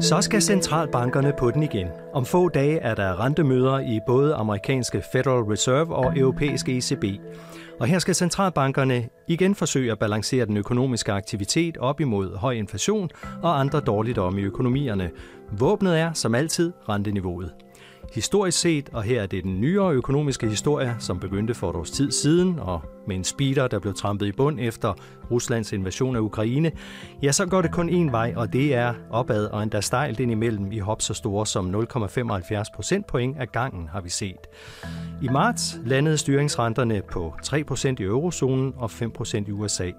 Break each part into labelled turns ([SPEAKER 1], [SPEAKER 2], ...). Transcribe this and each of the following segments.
[SPEAKER 1] Så skal centralbankerne på den igen. Om få dage er der rentemøder i både amerikanske Federal Reserve og europæiske ECB. Og her skal centralbankerne igen forsøge at balancere den økonomiske aktivitet op imod høj inflation og andre dårligdomme i økonomierne. Våbnet er, som altid, renteniveauet. Historisk set, og her er det den nyere økonomiske historie, som begyndte for et års tid siden, og med en speeder, der blev trampet i bund efter Ruslands invasion af Ukraine, ja, så går det kun én vej, og det er opad og endda stejlt indimellem i hop så store som 0,75 procentpoint af gangen, har vi set. I marts landede styringsrenterne på 3% i eurozonen og 5% i USA.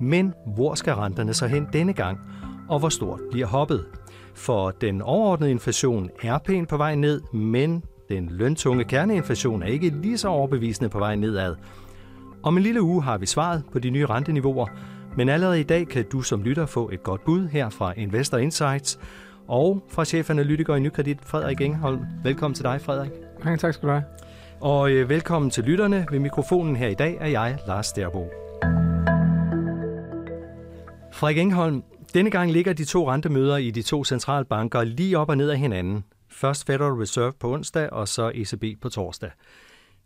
[SPEAKER 1] Men hvor skal renterne så hen denne gang, og hvor stort bliver hoppet? For den overordnede inflation er pænt på vej ned, men den løntunge kerneinflation er ikke lige så overbevisende på vej nedad. Om en lille uge har vi svaret på de nye renteniveauer, men allerede i dag kan du som lytter få et godt bud her fra Investor Insights og fra chefanalytiker i Nykredit, Frederik Engholm. Velkommen til dig, Frederik.
[SPEAKER 2] Mange tak skal du have.
[SPEAKER 1] Og øh, velkommen til lytterne. Ved mikrofonen her i dag er jeg, Lars Derbo. Frederik Engholm, denne gang ligger de to rentemøder i de to centralbanker lige op og ned af hinanden. Først Federal Reserve på onsdag, og så ECB på torsdag.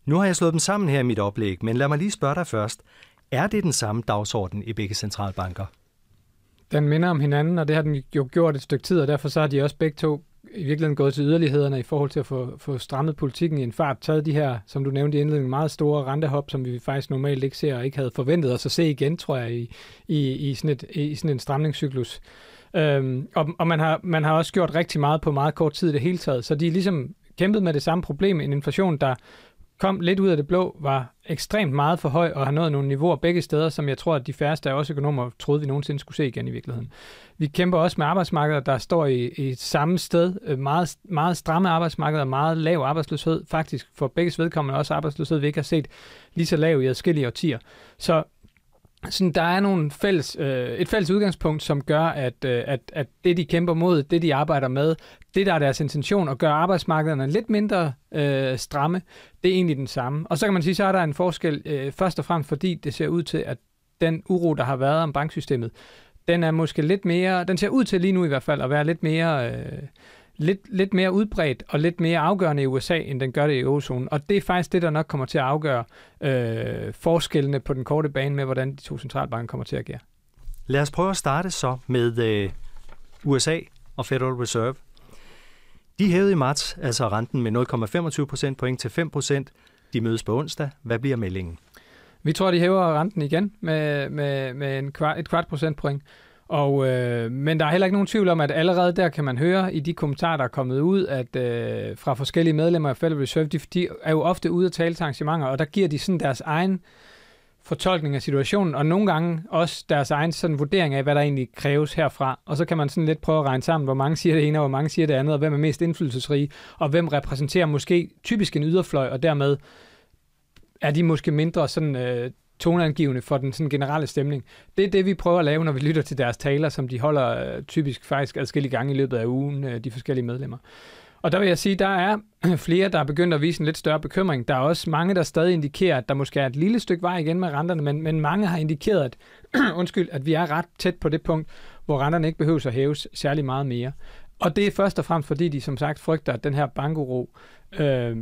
[SPEAKER 1] Nu har jeg slået dem sammen her i mit oplæg, men lad mig lige spørge dig først. Er det den samme dagsorden i begge centralbanker?
[SPEAKER 2] Den minder om hinanden, og det har den jo gjort et stykke tid, og derfor så har de også begge to i virkeligheden gået til yderlighederne i forhold til at få, få strammet politikken i en fart, taget de her, som du nævnte i indledningen, meget store rentehop, som vi faktisk normalt ikke ser og ikke havde forventet os at se igen, tror jeg, i, i, i, sådan, et, i sådan en stramningscyklus. Øhm, og og man, har, man har også gjort rigtig meget på meget kort tid i det hele taget, så de er ligesom kæmpet med det samme problem, en inflation, der kom lidt ud af det blå, var ekstremt meget for høj og har nået nogle niveauer begge steder, som jeg tror, at de færreste af os økonomer troede, vi nogensinde skulle se igen i virkeligheden. Vi kæmper også med arbejdsmarkeder, der står i, i samme sted. Øh, meget, meget stramme arbejdsmarkeder, meget lav arbejdsløshed. Faktisk for begge vedkommende også arbejdsløshed, vi ikke har set lige så lav i adskillige årtier. Så sådan, der er nogle fælles, øh, et fælles udgangspunkt, som gør, at, øh, at, at det, de kæmper mod, det, de arbejder med, det, der er deres intention, at gøre arbejdsmarkederne lidt mindre øh, stramme, det er egentlig den samme. Og så kan man sige, så er der en forskel, øh, først og fremmest fordi det ser ud til, at den uro, der har været om banksystemet, den er måske lidt mere, den ser ud til lige nu i hvert fald at være lidt mere... Øh, lidt, lidt mere udbredt og lidt mere afgørende i USA, end den gør det i eurozonen. Og det er faktisk det, der nok kommer til at afgøre øh, forskellene på den korte bane med, hvordan de to centralbanker kommer til at agere.
[SPEAKER 1] Lad os prøve at starte så med øh, USA og Federal Reserve. De hævede i marts altså renten med 0,25 procentpoint til 5 procent. De mødes på onsdag. Hvad bliver meldingen?
[SPEAKER 2] Vi tror, de hæver renten igen med, med, med en kvart, et kvart procentpoint. Og, øh, men der er heller ikke nogen tvivl om, at allerede der kan man høre i de kommentarer, der er kommet ud, at øh, fra forskellige medlemmer af Federal Reserve, de, de er jo ofte ude at tale til arrangementer, og der giver de sådan deres egen fortolkning af situationen, og nogle gange også deres egen sådan vurdering af, hvad der egentlig kræves herfra. Og så kan man sådan lidt prøve at regne sammen, hvor mange siger det ene, og hvor mange siger det andet, og hvem er mest indflydelsesrige, og hvem repræsenterer måske typisk en yderfløj, og dermed er de måske mindre sådan øh, toneangivende for den sådan generelle stemning. Det er det, vi prøver at lave, når vi lytter til deres taler, som de holder øh, typisk faktisk adskillige gange i løbet af ugen, øh, de forskellige medlemmer. Og der vil jeg sige, der er flere, der er begyndt at vise en lidt større bekymring. Der er også mange, der stadig indikerer, at der måske er et lille stykke vej igen med renterne, men, men mange har indikeret, at, undskyld, at vi er ret tæt på det punkt, hvor renterne ikke behøver at hæves særlig meget mere. Og det er først og fremmest, fordi de som sagt frygter, at den her bankuro øh,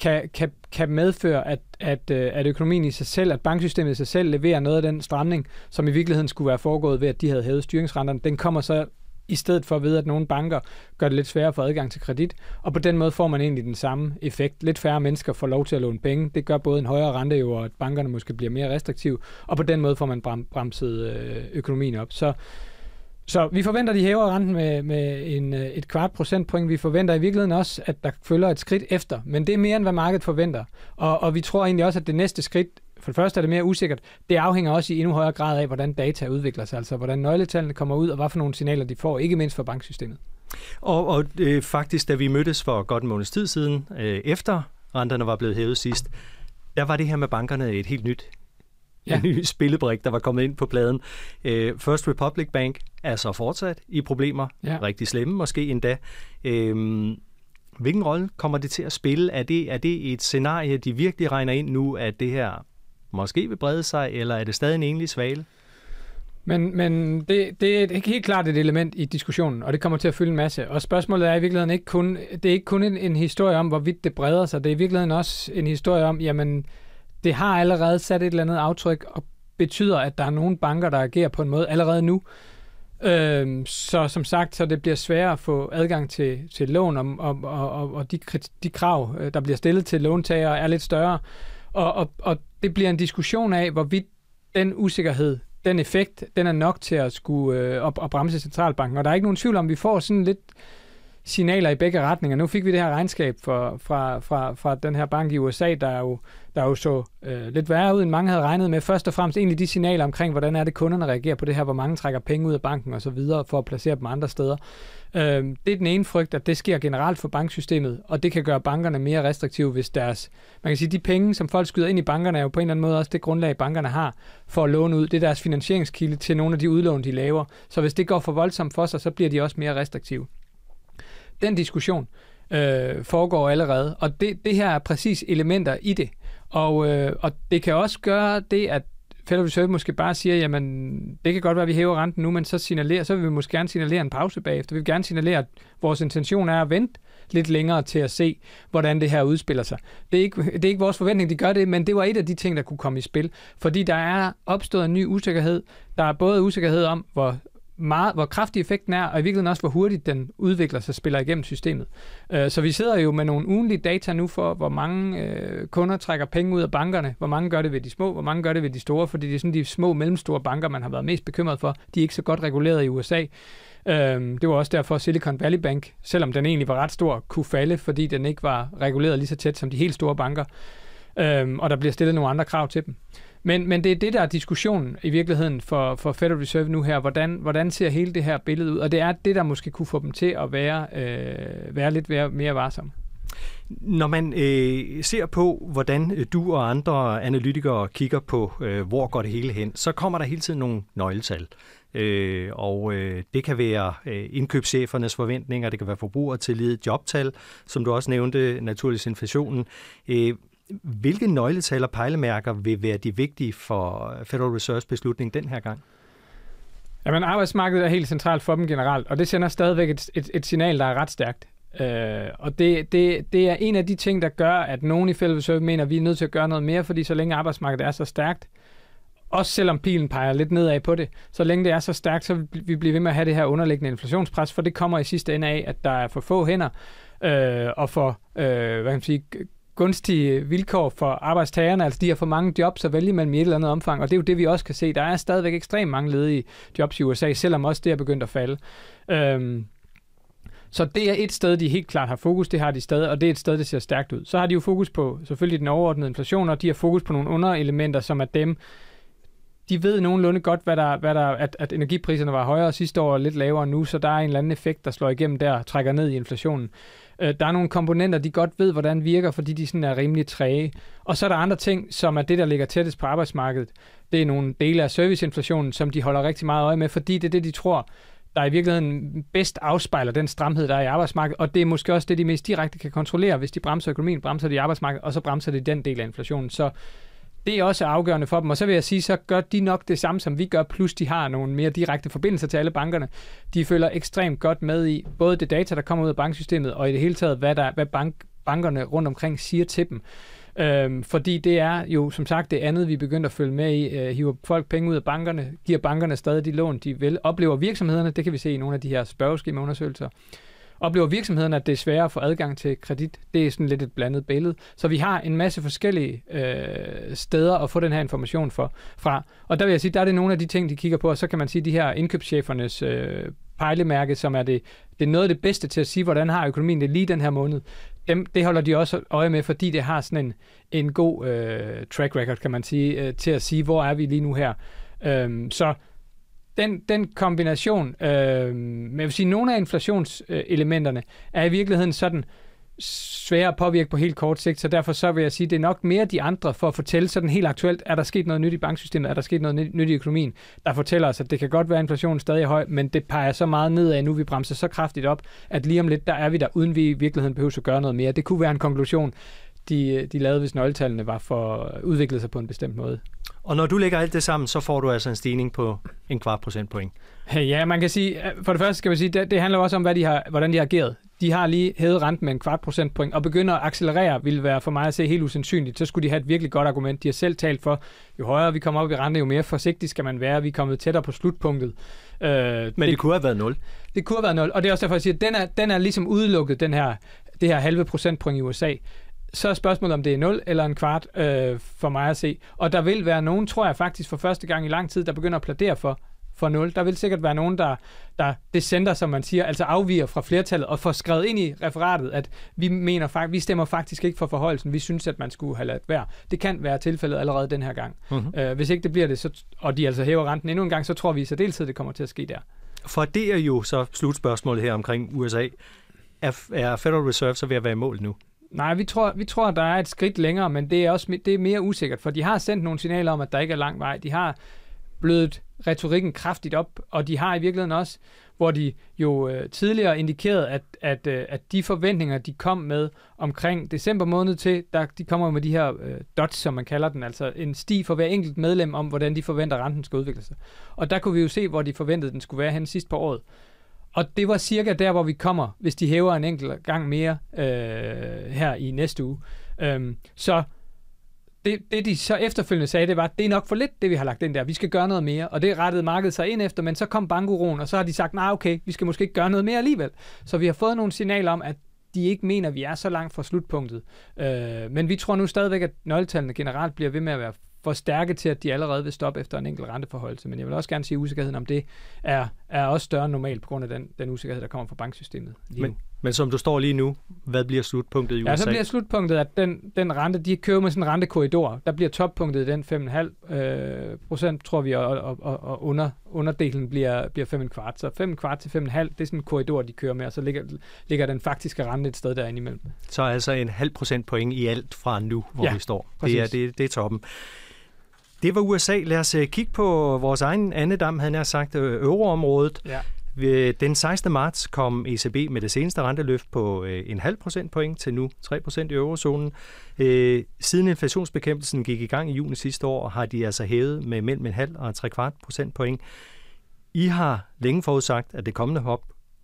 [SPEAKER 2] kan, kan, kan medføre, at, at, øh, at økonomien i sig selv, at banksystemet i sig selv leverer noget af den stramning, som i virkeligheden skulle være foregået ved, at de havde hævet styringsrenterne, den kommer så i stedet for ved, at nogle banker gør det lidt sværere for adgang til kredit, og på den måde får man egentlig den samme effekt. Lidt færre mennesker får lov til at låne penge. Det gør både en højere rente jo, og at bankerne måske bliver mere restriktive, og på den måde får man bremset øh, økonomien op. Så så vi forventer, at de hæver renten med, med en, øh, et kvart procentpoint. Vi forventer i virkeligheden også, at der følger et skridt efter. Men det er mere, end hvad markedet forventer. Og, og vi tror egentlig også, at det næste skridt, for det første er det mere usikkert, det afhænger også i endnu højere grad af, hvordan data udvikler sig. Altså hvordan nøgletallene kommer ud, og hvad for nogle signaler de får, ikke mindst for banksystemet.
[SPEAKER 1] Og, og øh, faktisk, da vi mødtes for godt en måneds tid siden, øh, efter renterne var blevet hævet sidst, der var det her med bankerne et helt nyt ja. en ny spillebrik, der var kommet ind på pladen. Øh, First Republic Bank er så fortsat i problemer, ja. rigtig slemme måske endda. Øh, hvilken rolle kommer det til at spille? Er det, er det et scenarie, de virkelig regner ind nu, at det her måske vil brede sig, eller er det stadig en enlig svale?
[SPEAKER 2] Men, men det, det er helt klart et element i diskussionen, og det kommer til at fylde en masse. Og spørgsmålet er i virkeligheden ikke kun, det er ikke kun en, en historie om, hvorvidt det breder sig. Det er i virkeligheden også en historie om, jamen, det har allerede sat et eller andet aftryk, og betyder, at der er nogle banker, der agerer på en måde allerede nu. Øhm, så som sagt, så det bliver sværere at få adgang til, til lån, og, og, og, og de, de krav, øh, der bliver stillet til låntagere, er lidt større. Og, og, og det bliver en diskussion af, hvorvidt den usikkerhed, den effekt, den er nok til at skulle øh, op og bremse centralbanken. Og der er ikke nogen tvivl om, at vi får sådan lidt signaler i begge retninger. Nu fik vi det her regnskab for, fra, fra, fra den her bank i USA, der jo, der jo så øh, lidt værre ud, end mange havde regnet med. Først og fremmest egentlig de signaler omkring, hvordan er det, kunderne reagerer på det her, hvor mange trækker penge ud af banken og så videre for at placere dem andre steder. Øh, det er den ene frygt, at det sker generelt for banksystemet, og det kan gøre bankerne mere restriktive, hvis deres, man kan sige, de penge, som folk skyder ind i bankerne, er jo på en eller anden måde også det grundlag, bankerne har for at låne ud. Det er deres finansieringskilde til nogle af de udlån, de laver. Så hvis det går for voldsomt for sig, så bliver de også mere restriktive. Den diskussion øh, foregår allerede, og det, det her er præcis elementer i det. Og, øh, og det kan også gøre det, at Federal Reserve måske bare siger, jamen, det kan godt være, at vi hæver renten nu, men så, signalerer, så vil vi måske gerne signalere en pause bagefter. Vi vil gerne signalere, at vores intention er at vente lidt længere til at se, hvordan det her udspiller sig. Det er, ikke, det er ikke vores forventning, de gør det, men det var et af de ting, der kunne komme i spil. Fordi der er opstået en ny usikkerhed. Der er både usikkerhed om, hvor meget, hvor kraftig effekten er, og i virkeligheden også, hvor hurtigt den udvikler sig og spiller igennem systemet. Øh, så vi sidder jo med nogle ugenlige data nu for, hvor mange øh, kunder trækker penge ud af bankerne, hvor mange gør det ved de små, hvor mange gør det ved de store, fordi det er sådan de små, mellemstore banker, man har været mest bekymret for. De er ikke så godt reguleret i USA. Øh, det var også derfor, Silicon Valley Bank, selvom den egentlig var ret stor, kunne falde, fordi den ikke var reguleret lige så tæt som de helt store banker. Øhm, og der bliver stillet nogle andre krav til dem. Men, men det er det, der er diskussionen i virkeligheden for, for Federal Reserve nu her. Hvordan, hvordan ser hele det her billede ud? Og det er det, der måske kunne få dem til at være, øh, være lidt mere, mere varsomme.
[SPEAKER 1] Når man øh, ser på, hvordan øh, du og andre analytikere kigger på, øh, hvor går det hele hen, så kommer der hele tiden nogle nøgletal. Øh, og øh, det kan være øh, indkøbschefernes forventninger, det kan være forbrugertillid, jobtal, som du også nævnte, naturligvis inflationen. Øh, hvilke nøgletal og pejlemærker vil være de vigtige for Federal Reserves beslutning den her gang?
[SPEAKER 2] Jamen, arbejdsmarkedet er helt centralt for dem generelt, og det sender stadigvæk et, et, et signal, der er ret stærkt. Øh, og det, det, det er en af de ting, der gør, at nogen i Federal Reserve mener, at vi er nødt til at gøre noget mere, fordi så længe arbejdsmarkedet er så stærkt, også selvom pilen peger lidt nedad på det, så længe det er så stærkt, så vil vi blive ved med at have det her underliggende inflationspres, for det kommer i sidste ende af, at der er for få hænder, øh, og for øh, hvad kan man sige, gunstige vilkår for arbejdstagerne, altså de har for mange jobs at vælge mellem i et eller andet omfang, og det er jo det, vi også kan se. Der er stadigvæk ekstremt mange ledige jobs i USA, selvom også det er begyndt at falde. Øhm, så det er et sted, de helt klart har fokus, det har de stadig, og det er et sted, det ser stærkt ud. Så har de jo fokus på selvfølgelig den overordnede inflation, og de har fokus på nogle underelementer, som er dem, de ved nogenlunde godt, hvad der, hvad der, at, at energipriserne var højere sidste år og lidt lavere nu, så der er en eller anden effekt, der slår igennem der, trækker ned i inflationen. Øh, der er nogle komponenter, de godt ved, hvordan virker, fordi de sådan er rimelig træge. Og så er der andre ting, som er det, der ligger tættest på arbejdsmarkedet. Det er nogle dele af serviceinflationen, som de holder rigtig meget øje med, fordi det er det, de tror, der i virkeligheden bedst afspejler den stramhed, der er i arbejdsmarkedet, og det er måske også det, de mest direkte kan kontrollere. Hvis de bremser økonomien, bremser de arbejdsmarkedet, og så bremser de den del af inflationen. Så det er også afgørende for dem. Og så vil jeg sige, så gør de nok det samme, som vi gør, plus de har nogle mere direkte forbindelser til alle bankerne. De følger ekstremt godt med i både det data, der kommer ud af banksystemet, og i det hele taget, hvad, der, hvad bank, bankerne rundt omkring siger til dem. Øhm, fordi det er jo som sagt det andet, vi begynder at følge med i. Øh, hiver folk penge ud af bankerne, giver bankerne stadig de lån, de vil. Oplever virksomhederne, det kan vi se i nogle af de her spørgeskemaundersøgelser, Oplever virksomheden, at det er sværere at få adgang til kredit? Det er sådan lidt et blandet billede. Så vi har en masse forskellige øh, steder at få den her information for, fra. Og der vil jeg sige, der er det nogle af de ting, de kigger på, og så kan man sige, de her indkøbschefernes øh, pejlemærke, som er det, det er noget af det bedste til at sige, hvordan har økonomien det lige den her måned. Dem, det holder de også øje med, fordi det har sådan en, en god øh, track record, kan man sige, øh, til at sige, hvor er vi lige nu her. Øh, så den, den kombination, øh, men jeg vil sige, nogle af inflationselementerne øh, er i virkeligheden sådan svære at påvirke på helt kort sigt, så derfor så vil jeg sige, det er nok mere de andre for at fortælle sådan helt aktuelt, er der sket noget nyt i banksystemet, er der sket noget nyt i økonomien, der fortæller os, at det kan godt være, at inflationen stadig er høj, men det peger så meget nedad nu, vi bremser så kraftigt op, at lige om lidt, der er vi der, uden vi i virkeligheden behøver at gøre noget mere. Det kunne være en konklusion de, de lavede, hvis nøgletallene var for udviklet sig på en bestemt måde.
[SPEAKER 1] Og når du lægger alt det sammen, så får du altså en stigning på en kvart procentpoint.
[SPEAKER 2] Ja, man kan sige, for det første skal man sige, det, det handler også om, hvad de har, hvordan de har ageret. De har lige hævet renten med en kvart procentpoint, og begynder at accelerere, vil være for mig at se helt usandsynligt. Så skulle de have et virkelig godt argument. De har selv talt for, jo højere vi kommer op i rente, jo mere forsigtig skal man være. Vi er kommet tættere på slutpunktet.
[SPEAKER 1] Øh, Men det, det kunne have været 0.
[SPEAKER 2] Det kunne have været 0, og det er også derfor, jeg siger, at den er, den er ligesom udelukket, den her, det her halve procentpoint i USA så er spørgsmålet, om det er 0 eller en kvart øh, for mig at se. Og der vil være nogen, tror jeg faktisk for første gang i lang tid, der begynder at pladere for, for 0. Der vil sikkert være nogen, der, der center, som man siger, altså afviger fra flertallet og får skrevet ind i referatet, at vi mener faktisk, vi stemmer faktisk ikke for forholdelsen. Vi synes, at man skulle have ladet være. Det kan være tilfældet allerede den her gang. Uh-huh. Øh, hvis ikke det bliver det, så, og de altså hæver renten endnu en gang, så tror vi i særdeleshed, det kommer til at ske der.
[SPEAKER 1] For det er jo så slutspørgsmålet her omkring USA. Er, er Federal Reserve så ved at være i mål nu?
[SPEAKER 2] Nej, vi tror, vi tror, der er et skridt længere, men det er også det er mere usikkert, for de har sendt nogle signaler om, at der ikke er lang vej. De har blødet retorikken kraftigt op, og de har i virkeligheden også, hvor de jo øh, tidligere indikerede, at, at, øh, at de forventninger, de kom med omkring december måned til, der, de kommer med de her øh, dots, som man kalder den, altså en sti for hver enkelt medlem om, hvordan de forventer, at renten skal udvikle sig. Og der kunne vi jo se, hvor de forventede, den skulle være hen sidst på året. Og det var cirka der, hvor vi kommer, hvis de hæver en enkelt gang mere øh, her i næste uge. Øhm, så det, det, de så efterfølgende sagde, det var, at det er nok for lidt, det vi har lagt ind der. Vi skal gøre noget mere. Og det rettede markedet sig ind efter, men så kom bankuroen, og så har de sagt, nej okay, vi skal måske ikke gøre noget mere alligevel. Så vi har fået nogle signaler om, at de ikke mener, at vi er så langt fra slutpunktet. Øh, men vi tror nu stadigvæk, at nøgletallene generelt bliver ved med at være for stærke til, at de allerede vil stoppe efter en enkelt renteforholdelse. Men jeg vil også gerne sige, at usikkerheden om det er, er også større end normalt på grund af den, den usikkerhed, der kommer fra banksystemet.
[SPEAKER 1] Men, men som du står lige nu, hvad bliver slutpunktet i USA?
[SPEAKER 2] Ja, så bliver slutpunktet, at den, den rente, de kører med sådan en rentekorridor. Der bliver toppunktet den 5,5 øh, procent, tror vi, og, og, og, og under, underdelen bliver, bliver 5 kvart. Så 5 kvart til 5,5, det er sådan en korridor, de kører med, og så ligger, ligger den faktiske rente et sted derinde imellem.
[SPEAKER 1] Så altså en halv procent point i alt fra nu, hvor ja, vi står. Det er, det, det er toppen. Det var USA. Lad os øh, kigge på vores egen andedam, han har sagt, øh, euroområdet. Ja. Den 16. marts kom ECB med det seneste renteløft på øh, en halv procentpoint til nu 3 procent i eurozonen. Siden inflationsbekæmpelsen gik i gang i juni sidste år, har de altså hævet med mellem en halv og tre kvart procentpoint. I har længe forudsagt, at det kommende hop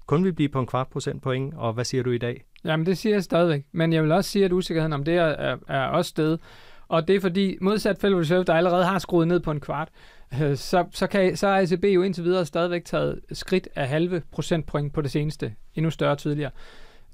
[SPEAKER 1] kun vil blive på en kvart procentpoint, og hvad siger du i dag?
[SPEAKER 2] Jamen det siger jeg stadigvæk, men jeg vil også sige, at usikkerheden om det er, er også sted. Og det er fordi, modsat Federal Reserve, der allerede har skruet ned på en kvart, øh, så, så, kan, så har ECB jo indtil videre stadigvæk taget skridt af halve procentpoint på det seneste, endnu større tidligere.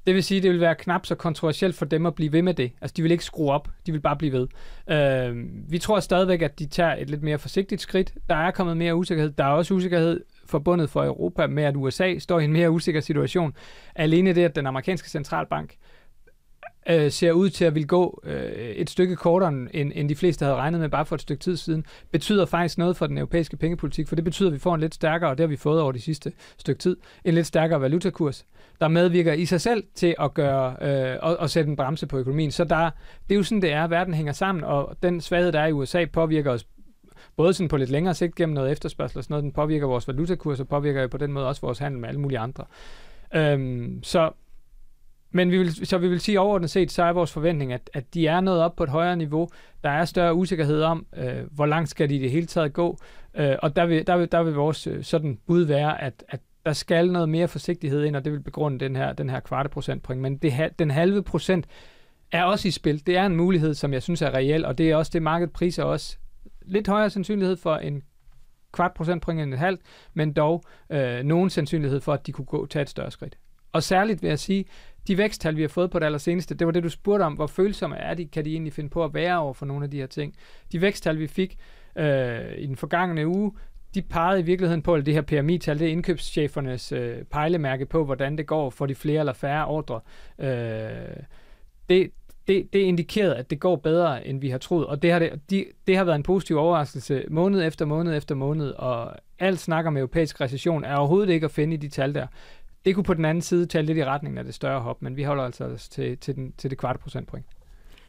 [SPEAKER 2] Det vil sige, at det vil være knap så kontroversielt for dem at blive ved med det. Altså, de vil ikke skrue op, de vil bare blive ved. Øh, vi tror stadigvæk, at de tager et lidt mere forsigtigt skridt. Der er kommet mere usikkerhed. Der er også usikkerhed forbundet for Europa med, at USA står i en mere usikker situation. Alene det, at den amerikanske centralbank øh, Øh, ser ud til at vil gå øh, et stykke kortere, end, end de fleste havde regnet med bare for et stykke tid siden, betyder faktisk noget for den europæiske pengepolitik, for det betyder, at vi får en lidt stærkere, og det har vi fået over de sidste stykke tid, en lidt stærkere valutakurs, der medvirker i sig selv til at gøre øh, og, og sætte en bremse på økonomien. Så der, det er jo sådan, det er. Verden hænger sammen, og den svaghed, der er i USA, påvirker os både sådan på lidt længere sigt gennem noget efterspørgsel og sådan noget, den påvirker vores valutakurs og påvirker jo på den måde også vores handel med alle mulige andre. Øhm, så men vi vil, så vi vil sige overordnet set, så er vores forventning, at, at de er nået op på et højere niveau. Der er større usikkerhed om, øh, hvor langt skal de i det hele taget gå. Øh, og der vil, der, vil, der vil vores øh, sådan bud være, at, at der skal noget mere forsigtighed ind, og det vil begrunde den her, den her kvarte procentpoint. Men det, den halve procent er også i spil. Det er en mulighed, som jeg synes er reel, og det er også det, markedet priser også. Lidt højere sandsynlighed for en kvart procentpoint end et halvt, men dog øh, nogen sandsynlighed for, at de kunne gå tage et større skridt. Og særligt vil jeg sige, de væksttal, vi har fået på det allerseneste, det var det, du spurgte om, hvor følsomme er de, kan de egentlig finde på at være over for nogle af de her ting. De væksttal, vi fik øh, i den forgangne uge, de pegede i virkeligheden på, at det her PMI-tal, det er indkøbschefernes øh, pejlemærke på, hvordan det går for de flere eller færre ordre. Øh, det, det, det indikerede, at det går bedre, end vi har troet, og det har, det, de, det har været en positiv overraskelse måned efter måned efter måned, og alt snak om europæisk recession er overhovedet ikke at finde i de tal der det kunne på den anden side tage lidt i retningen af det større hop, men vi holder altså til, til, den, til det kvarte procentpoint.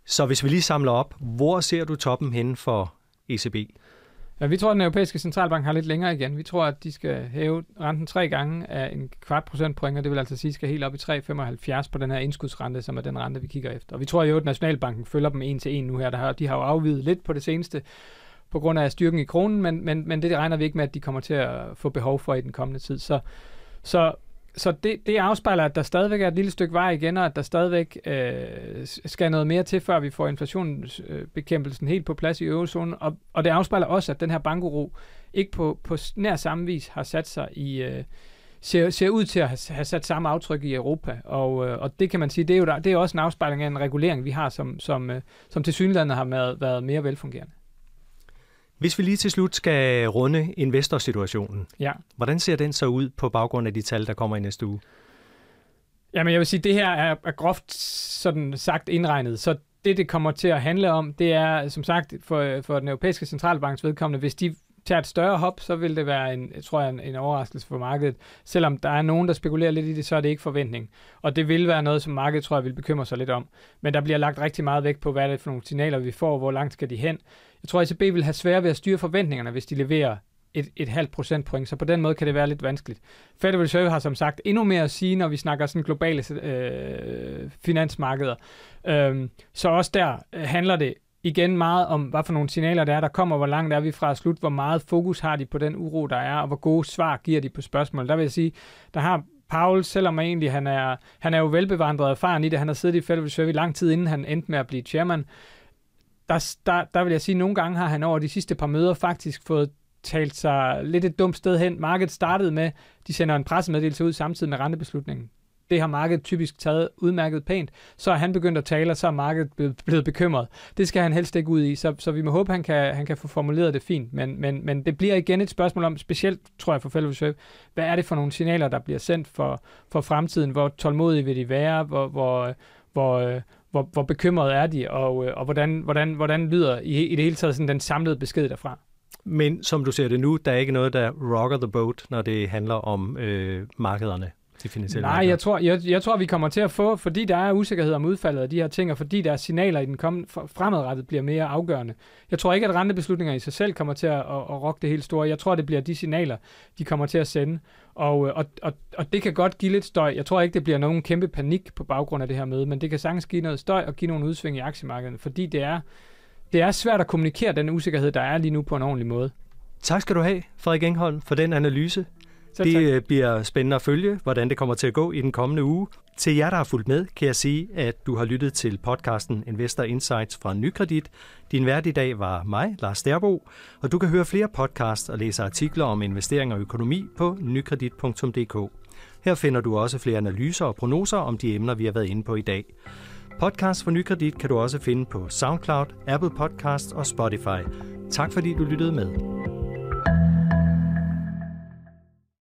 [SPEAKER 1] Så hvis vi lige samler op, hvor ser du toppen hen for ECB?
[SPEAKER 2] Ja, vi tror, at den europæiske centralbank har lidt længere igen. Vi tror, at de skal hæve renten tre gange af en kvart procentpoint, og det vil altså sige, at de skal helt op i 3,75 på den her indskudsrente, som er den rente, vi kigger efter. Og vi tror jo, at Nationalbanken følger dem en til en nu her. Der har, de har jo afvidet lidt på det seneste på grund af styrken i kronen, men, men, men det regner vi ikke med, at de kommer til at få behov for i den kommende tid. Så, så så det, det afspejler, at der stadigvæk er et lille stykke vej igen, og at der stadigvæk øh, skal noget mere til, før vi får inflationsbekæmpelsen helt på plads i eurozonen. Og, og det afspejler også, at den her bankuro ikke på, på nær samme vis har sat sig i... Øh, ser, ser ud til at have, sat samme aftryk i Europa. Og, øh, og det kan man sige, det er jo der, det er også en afspejling af en regulering, vi har, som, som, øh, som til synligheden har været, været mere velfungerende.
[SPEAKER 1] Hvis vi lige til slut skal runde investorsituationen,
[SPEAKER 2] ja.
[SPEAKER 1] hvordan ser den så ud på baggrund af de tal, der kommer i næste uge?
[SPEAKER 2] Jamen jeg vil sige, det her er, er groft sådan sagt indregnet, så det, det kommer til at handle om, det er som sagt for, for den europæiske centralbanks vedkommende, hvis de tager et større hop, så vil det være en, tror jeg, en, en overraskelse for markedet. Selvom der er nogen, der spekulerer lidt i det, så er det ikke forventning. Og det vil være noget, som markedet tror jeg vil bekymre sig lidt om. Men der bliver lagt rigtig meget vægt på, hvad er det for nogle signaler, vi får, hvor langt skal de hen. Jeg tror, ECB vil have svært ved at styre forventningerne, hvis de leverer et, et halvt procentpoint, så på den måde kan det være lidt vanskeligt. Federal Reserve har som sagt endnu mere at sige, når vi snakker sådan globale øh, finansmarkeder. Øhm, så også der øh, handler det igen meget om, hvad for nogle signaler der er, der kommer, hvor langt er vi fra at slut, hvor meget fokus har de på den uro, der er, og hvor gode svar giver de på spørgsmål. Der vil jeg sige, der har Paul, selvom egentlig han er, han er jo velbevandret og erfaren i det, han har siddet i Federal Reserve i lang tid, inden han endte med at blive chairman, der, der, der vil jeg sige, at nogle gange har han over de sidste par møder faktisk fået talt sig lidt et dumt sted hen. Markedet startede med, de sender en pressemeddelelse ud samtidig med rentebeslutningen. Det har markedet typisk taget udmærket pænt. Så er han begyndt at tale, og så er markedet blevet, blevet bekymret. Det skal han helst ikke ud i, så, så vi må håbe, han kan, han kan få formuleret det fint. Men, men, men det bliver igen et spørgsmål om, specielt tror jeg for Federal Reserve, hvad er det for nogle signaler, der bliver sendt for, for fremtiden? Hvor tålmodige vil de være? Hvor, hvor, hvor, hvor, hvor bekymrede er de, og, og hvordan, hvordan, hvordan lyder i, i det hele taget sådan den samlede besked derfra?
[SPEAKER 1] Men som du ser det nu, der er ikke noget, der rocker the boat, når det handler om øh, markederne
[SPEAKER 2] de finansielle Nej, jeg tror, jeg, jeg tror, vi kommer til at få, fordi der er usikkerhed om udfaldet af de her ting, og fordi der er signaler i den kommende, fremadrettet bliver mere afgørende. Jeg tror ikke, at rentebeslutninger i sig selv kommer til at, at, at rokke det helt store. Jeg tror, det bliver de signaler, de kommer til at sende. Og, og, og, og det kan godt give lidt støj. Jeg tror ikke, det bliver nogen kæmpe panik på baggrund af det her møde, men det kan sagtens give noget støj og give nogle udsving i aktiemarkedet, fordi det er, det er svært at kommunikere den usikkerhed, der er lige nu på en ordentlig måde.
[SPEAKER 1] Tak skal du have, Frederik Engholm, for den analyse. Så det tak. Øh, bliver spændende at følge, hvordan det kommer til at gå i den kommende uge. Til jer, der har fulgt med, kan jeg sige, at du har lyttet til podcasten Investor Insights fra Nykredit. Din vært i dag var mig, Lars Derbo, og du kan høre flere podcasts og læse artikler om investering og økonomi på nykredit.dk. Her finder du også flere analyser og prognoser om de emner, vi har været inde på i dag. Podcast for Nykredit kan du også finde på SoundCloud, Apple Podcast og Spotify. Tak fordi du lyttede med.